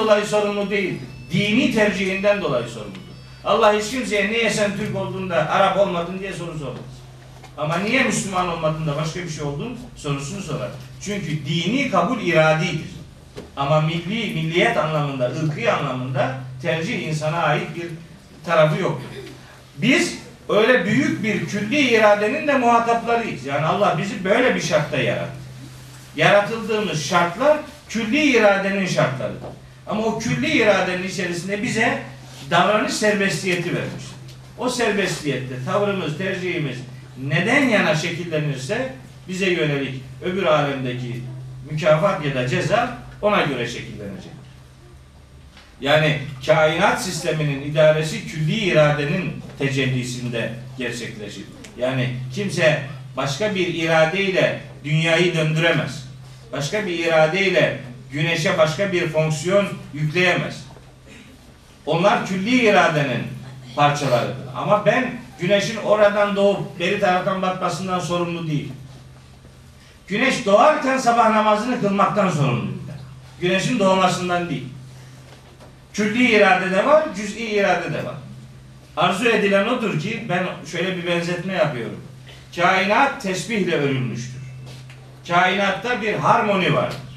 dolayı sorumlu değildir. Dini tercihinden dolayı sorumludur. Allah hiç kimseye niye sen Türk olduğunda Arap olmadın diye soru sormaz. Ama niye Müslüman olmadın da başka bir şey oldun sorusunu sorar. Çünkü dini kabul iradidir. Ama milli, milliyet anlamında, ırkı anlamında tercih insana ait bir tarafı yoktur. Biz öyle büyük bir külli iradenin de muhataplarıyız. Yani Allah bizi böyle bir şartta yarattı. Yaratıldığımız şartlar külli iradenin şartlarıdır. Ama o külli iradenin içerisinde bize davranış serbestiyeti vermiş. O serbestiyette tavrımız, tercihimiz neden yana şekillenirse bize yönelik öbür alemdeki mükafat ya da ceza ona göre şekillenecek. Yani kainat sisteminin idaresi külli iradenin tecellisinde gerçekleşir. Yani kimse başka bir iradeyle dünyayı döndüremez. Başka bir iradeyle güneşe başka bir fonksiyon yükleyemez. Onlar külli iradenin parçalarıdır. Ama ben güneşin oradan doğup beri taraftan batmasından sorumlu değilim. Güneş doğarken sabah namazını kılmaktan sorumluyum. Güneşin doğmasından değil. Külli irade de var, cüz'i irade de var. Arzu edilen odur ki ben şöyle bir benzetme yapıyorum. Kainat tesbihle örülmüştür. Kainatta bir harmoni vardır.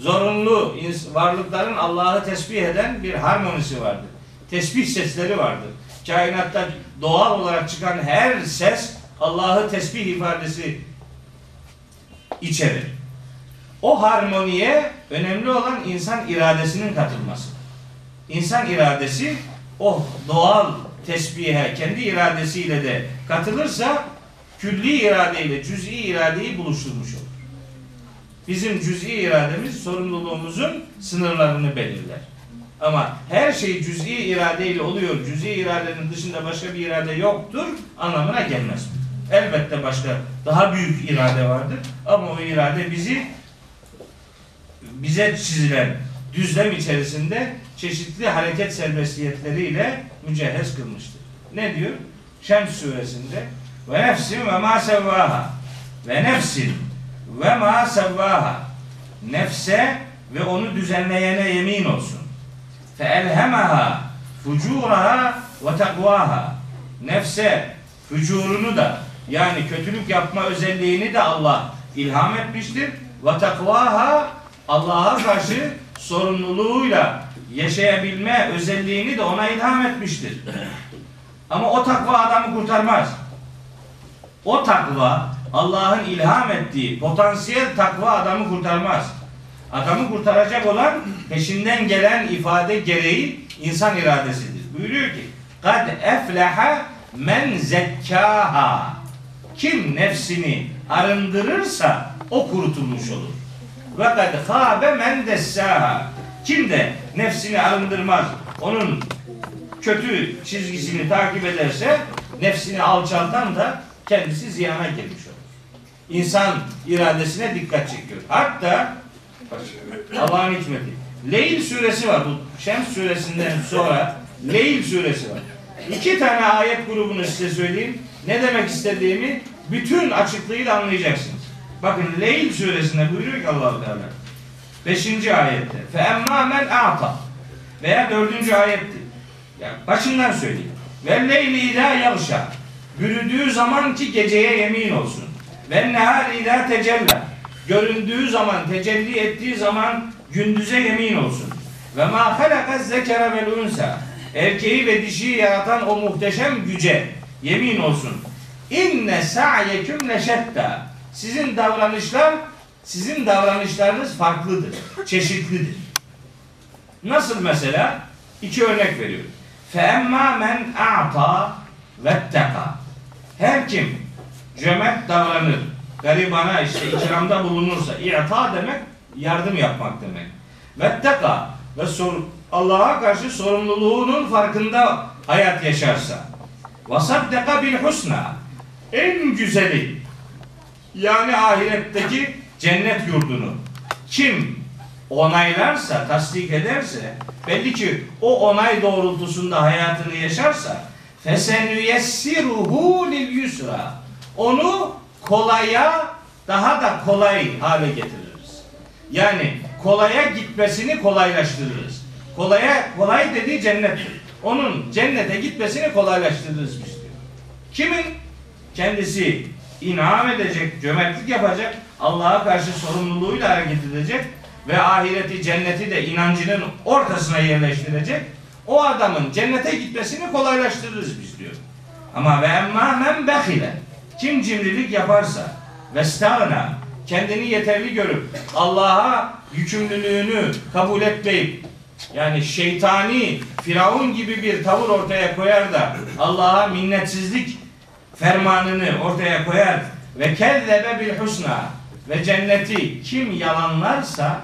Zorunlu varlıkların Allah'ı tesbih eden bir harmonisi vardır. Tesbih sesleri vardır. Kainatta doğal olarak çıkan her ses Allah'ı tesbih ifadesi içerir. O harmoniye önemli olan insan iradesinin katılması. İnsan iradesi o doğal tesbihe kendi iradesiyle de katılırsa külli iradeyle cüz'i iradeyi buluşturmuş olur. Bizim cüz'i irademiz sorumluluğumuzun sınırlarını belirler. Ama her şey cüz'i iradeyle oluyor, cüz'i iradenin dışında başka bir irade yoktur anlamına gelmez. Elbette başka daha büyük irade vardır ama o irade bizi bize çizilen düzlem içerisinde çeşitli hareket serbestiyetleriyle mücehhez kılmıştır. Ne diyor? Şems suresinde ve nefsin ve ma sevvaha ve nefsin ve ma sevvaha nefse ve onu düzenleyene yemin olsun. Fe elhemaha fucuraha ve takvaha nefse fücurunu da yani kötülük yapma özelliğini de Allah ilham etmiştir. Ve takvaha Allah'a karşı sorumluluğuyla yaşayabilme özelliğini de ona ilham etmiştir. Ama o takva adamı kurtarmaz. O takva Allah'ın ilham ettiği potansiyel takva adamı kurtarmaz. Adamı kurtaracak olan peşinden gelen ifade gereği insan iradesidir. Buyuruyor ki kad efleha men zekkaha kim nefsini arındırırsa o kurutulmuş olur. Ve kad habe men dessaha kim de nefsini arındırmaz, onun kötü çizgisini takip ederse nefsini alçaltan da kendisi ziyana girmiş olur. İnsan iradesine dikkat çekiyor. Hatta Allah'ın hikmeti. Leyl suresi var bu Şems suresinden sonra Leyl suresi var. İki tane ayet grubunu size söyleyeyim. Ne demek istediğimi bütün açıklığıyla anlayacaksınız. Bakın Leyl suresinde buyuruyor ki Allah-u Teala. Beşinci ayette. Fe emmâ men a'ta. Veya dördüncü ayetti. Yani başından söyleyeyim. Ve leyli idâ yavşa. Bürüdüğü zaman ki geceye yemin olsun. Ve nehari la tecella. Göründüğü zaman, tecelli ettiği zaman gündüze yemin olsun. Ve ma halaka zekere vel unsa. Erkeği ve dişiyi yaratan o muhteşem güce yemin olsun. İnne sa'yeküm leşetta. Sizin davranışlar, sizin davranışlarınız farklıdır, çeşitlidir. Nasıl mesela? İki örnek veriyorum. Fe emma men a'ta ve teka. Her kim cömert davranır, garibana işte ikramda bulunursa, i'ta demek yardım yapmak demek. Vetteka ve sor, Allah'a karşı sorumluluğunun farkında hayat yaşarsa. Vasaddeka bil husna en güzeli yani ahiretteki cennet yurdunu kim onaylarsa, tasdik ederse belli ki o onay doğrultusunda hayatını yaşarsa fesenüyessiruhu lil yusra onu kolaya daha da kolay hale getiririz. Yani kolaya gitmesini kolaylaştırırız. Kolaya kolay dediği cennet. Onun cennete gitmesini kolaylaştırırız biz diyor. Kimin? Kendisi inam edecek, cömertlik yapacak, Allah'a karşı sorumluluğuyla hareket edecek ve ahireti, cenneti de inancının ortasına yerleştirecek. O adamın cennete gitmesini kolaylaştırırız biz diyor. Ama ve emma men behile. Kim cimrilik yaparsa ve stagna kendini yeterli görüp Allah'a yükümlülüğünü kabul etmeyip yani şeytani Firavun gibi bir tavır ortaya koyar da Allah'a minnetsizlik fermanını ortaya koyar ve kezzebe bil husna ve cenneti kim yalanlarsa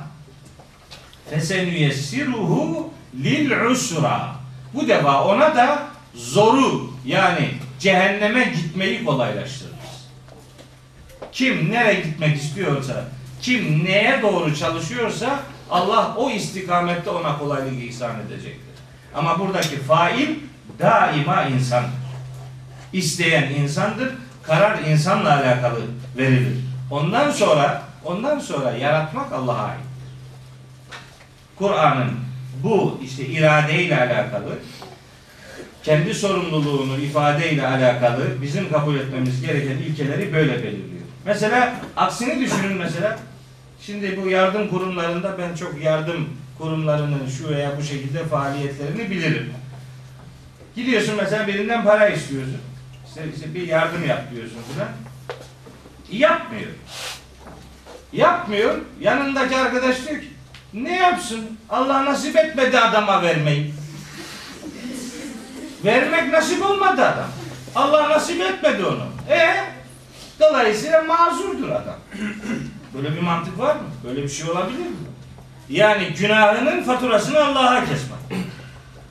fesenüyessiruhu lil usra. Bu defa ona da zoru yani cehenneme gitmeyi kolaylaştırırız. Kim nereye gitmek istiyorsa, kim neye doğru çalışıyorsa Allah o istikamette ona kolaylık ihsan edecektir. Ama buradaki fail daima insandır. İsteyen insandır. Karar insanla alakalı verilir. Ondan sonra ondan sonra yaratmak Allah'a ait. Kur'an'ın bu işte iradeyle alakalı kendi sorumluluğunu ifadeyle alakalı bizim kabul etmemiz gereken ilkeleri böyle belirliyor. Mesela aksini düşünün mesela. Şimdi bu yardım kurumlarında ben çok yardım kurumlarının şu veya bu şekilde faaliyetlerini bilirim. Gidiyorsun mesela birinden para istiyorsun. İşte, işte bir yardım yap diyorsun falan. Yapmıyor. Yapmıyor. Yanındaki arkadaş diyor ki ne yapsın? Allah nasip etmedi adama vermeyi. Vermek nasip olmadı adam. Allah nasip etmedi onu. E dolayısıyla mazurdur adam. Böyle bir mantık var mı? Böyle bir şey olabilir mi? Yani günahının faturasını Allah'a kesmek.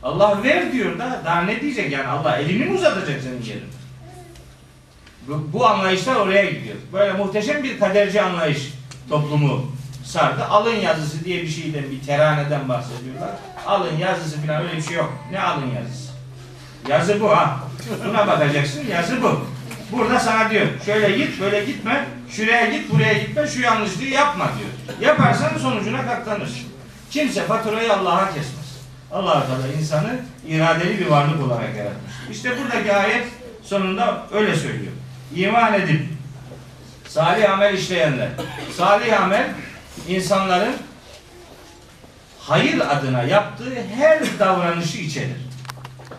Allah ver diyor da daha ne diyecek yani Allah elini mi uzatacak senin yerine? Bu, bu anlayışlar oraya gidiyor. Böyle muhteşem bir kaderci anlayış toplumu sardı. Alın yazısı diye bir şeyden, bir teraneden bahsediyorlar. Alın yazısı falan öyle bir şey yok. Ne alın yazısı? Yazı bu ha. Buna bakacaksın. Yazı bu. Burada sana diyor. Şöyle git, böyle gitme. Şuraya git, buraya gitme. Şu yanlışlığı yapma diyor. Yaparsan sonucuna katlanırsın. Kimse faturayı Allah'a kesmez. Allah Teala insanı iradeli bir varlık olarak yaratmış. İşte buradaki ayet sonunda öyle söylüyor. İman edip salih amel işleyenler. Salih amel insanların hayır adına yaptığı her davranışı içerir.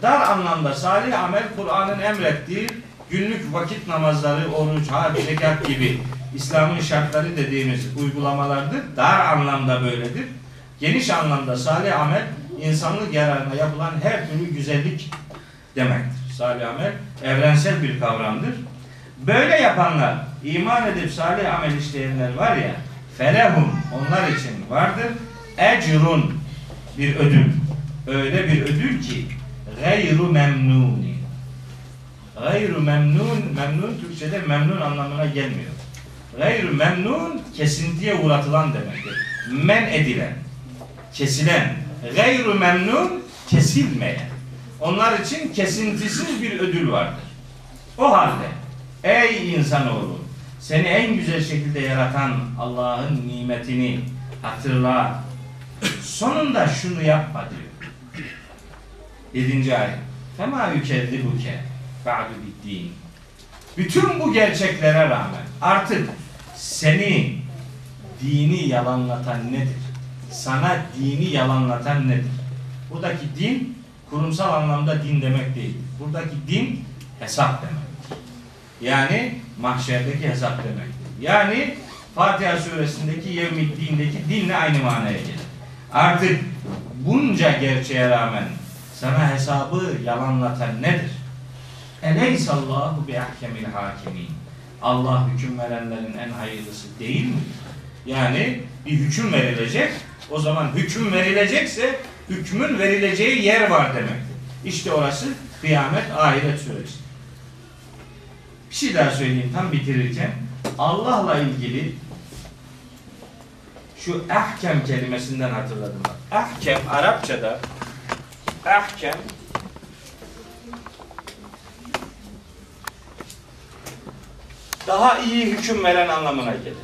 Dar anlamda salih amel Kur'an'ın emrettiği günlük vakit namazları, oruç, hac, zekat gibi İslam'ın şartları dediğimiz uygulamalardır. Dar anlamda böyledir. Geniş anlamda salih amel insanlık yararına yapılan her türlü güzellik demektir. Salih amel evrensel bir kavramdır. Böyle yapanlar, iman edip salih amel işleyenler var ya, felehum onlar için vardır. Ecrun bir ödül. Öyle bir ödül ki gayru memnuni. Gayru memnun, memnun Türkçe'de memnun anlamına gelmiyor. Gayru memnun kesintiye uğratılan demektir. Men edilen, kesilen. Gayru memnun kesilmeyen. Onlar için kesintisiz bir ödül vardır. O halde ey insanoğlu seni en güzel şekilde yaratan Allah'ın nimetini hatırla. Sonunda şunu yapma diyor. Yedinci ayet. Fema yükezzibuke ba'du biddin. Bütün bu gerçeklere rağmen artık seni dini yalanlatan nedir? Sana dini yalanlatan nedir? Buradaki din kurumsal anlamda din demek değil. Buradaki din hesap demektir. Yani mahşerdeki hesap demektir. Yani Fatiha suresindeki yevmiddindeki dinle aynı manaya gelir. Artık bunca gerçeğe rağmen sana hesabı yalanlatan nedir? Eleysallahu bi ahkemil hakimin. Allah hüküm verenlerin en hayırlısı değil mi? Yani bir hüküm verilecek. O zaman hüküm verilecekse hükmün verileceği yer var demektir. İşte orası kıyamet ahiret suresi. Bir şey daha söyleyeyim tam bitirirken. Allah'la ilgili şu ahkem kelimesinden hatırladım. Ahkem Arapçada ahkem daha iyi hüküm veren anlamına gelir.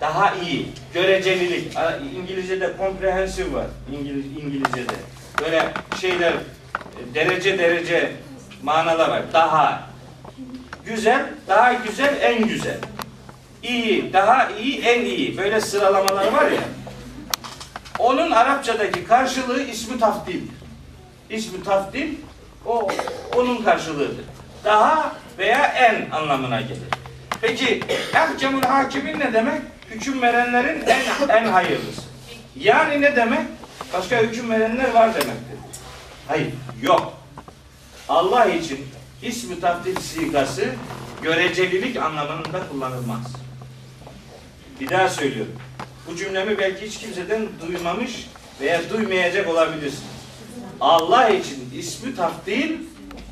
daha iyi, görecelilik. İngilizce'de comprehensive var. İngiliz, İngilizce'de. Böyle şeyler e, derece derece manalar var. Daha güzel, daha güzel, en güzel. İyi, daha iyi, en iyi. Böyle sıralamalar var ya. Onun Arapçadaki karşılığı ismi tafdildir. İsmi tafdil o onun karşılığıdır. Daha veya en anlamına gelir. Peki ehkemul hakimin ne demek? Hüküm verenlerin en en hayırlısı. Yani ne demek? Başka hüküm verenler var demektir. Hayır, yok. Allah için ismi tafdil sigası görecelilik anlamında kullanılmaz. Bir daha söylüyorum. Bu cümlemi belki hiç kimseden duymamış veya duymayacak olabilirsiniz. Allah için ismi tafdil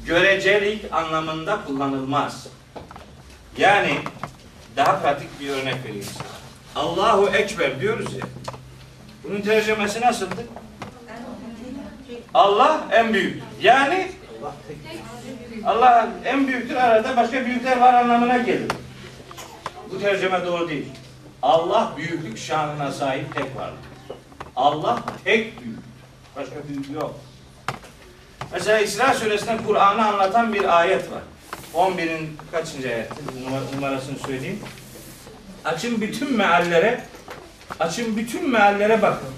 görecelik anlamında kullanılmaz. Yani daha pratik bir örnek vereyim size. Allahu Ekber diyoruz ya. Bunun tercümesi nasıldı? Allah en büyük. Yani Allah en büyüktür arada başka büyükler var anlamına gelir. Bu tercüme doğru değil. Allah büyüklük şanına sahip tek vardır. Allah tek büyük. Başka büyük yok. Mesela İsra suresinde Kur'an'ı anlatan bir ayet var. 11'in kaçıncı? Numar- numarasını söyleyeyim. Açın bütün meallere açın bütün meallere bakın.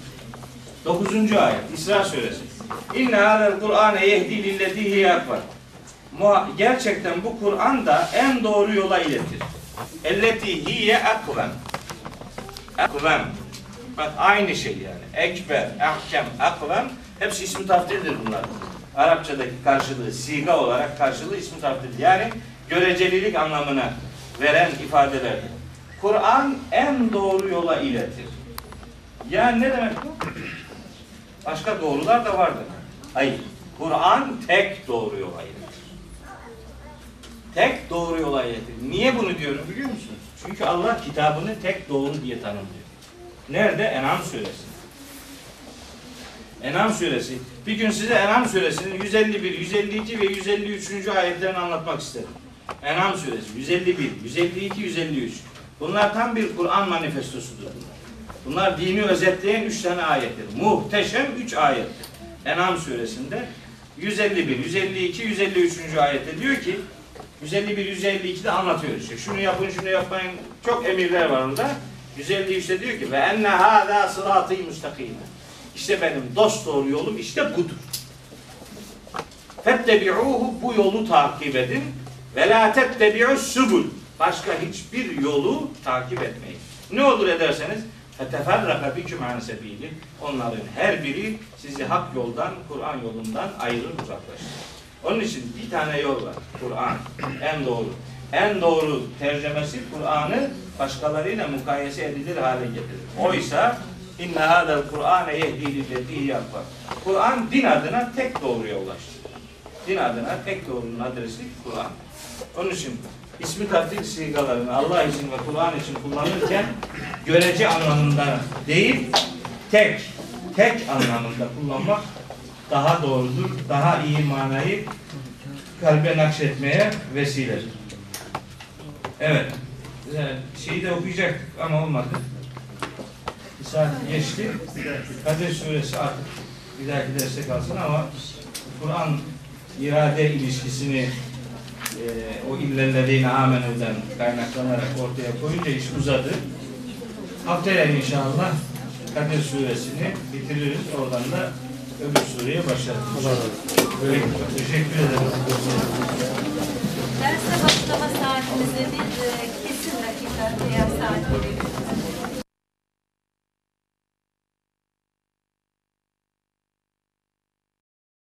9. ayet İsra suresi. İnne hadel Kur'ane yehdi lilleti hiye Gerçekten bu Kur'an da en doğru yola iletir. Elleti hiye akvem. Akvem. Bak aynı şey yani. Ekber, ahkem, akvem hepsi ismi tafdildir bunlar. Arapçadaki karşılığı, siga olarak karşılığı ismi tafdil. Yani görecelilik anlamına veren ifadelerdir. Kur'an en doğru yola iletir. Yani ne demek bu? Başka doğrular da vardır. Hayır. Kur'an tek doğru yola iletir. Tek doğru yola iletir. Niye bunu diyorum biliyor musunuz? Çünkü Allah kitabını tek doğru diye tanımlıyor. Nerede? En'am suresi. En'am suresi. Bir gün size En'am suresinin 151, 152 ve 153. ayetlerini anlatmak isterim. En'am suresi 151, 152, 153. Bunlar tam bir Kur'an manifestosudur bunlar. Bunlar dini özetleyen üç tane ayettir. Muhteşem üç ayettir. En'am suresinde 151, 152, 153. ayette diyor ki 151, 152'de anlatıyor işte. Şunu yapın, şunu yapmayın. Çok emirler var orada. 153'te diyor ki ve enne hâzâ sırâtî müstakîme. İşte benim dost doğru yolum işte budur. Fettebi'ûhu bu yolu takip edin. Ve lâ tettebi'us subul. Başka hiçbir yolu takip etmeyin. Ne olur ederseniz feteferraka biküm an sebîli. Onların her biri sizi hak yoldan, Kur'an yolundan ayırır uzaklaştırır. Onun için bir tane yol var. Kur'an. En doğru. En doğru tercemesi Kur'an'ı başkalarıyla mukayese edilir hale getirir. Oysa inne hadel Kur'ane yehdi lilleti yapar. Kur'an din adına tek doğruya ulaştırır. Din adına tek doğrunun adresi Kur'an. Onun için ismi taftil sigalarını Allah için ve Kur'an için kullanırken görece anlamında değil, tek, tek anlamında kullanmak daha doğrudur. Daha iyi manayı kalbe nakşetmeye vesiledir. Evet. Şeyi de okuyacaktık ama olmadı. Saat geçti. Kadir suresi artık bir dahaki derste kalsın ama Kur'an irade ilişkisini e, o illellezine amenüden kaynaklanarak ortaya koyunca iş uzadı. Haftaya inşallah Kadir suresini bitiririz. Oradan da öbür sureye başlarız. Böyle teşekkür ederim. Derse başlama saatimize bir e, kesin dakika veya saat belirleyelim.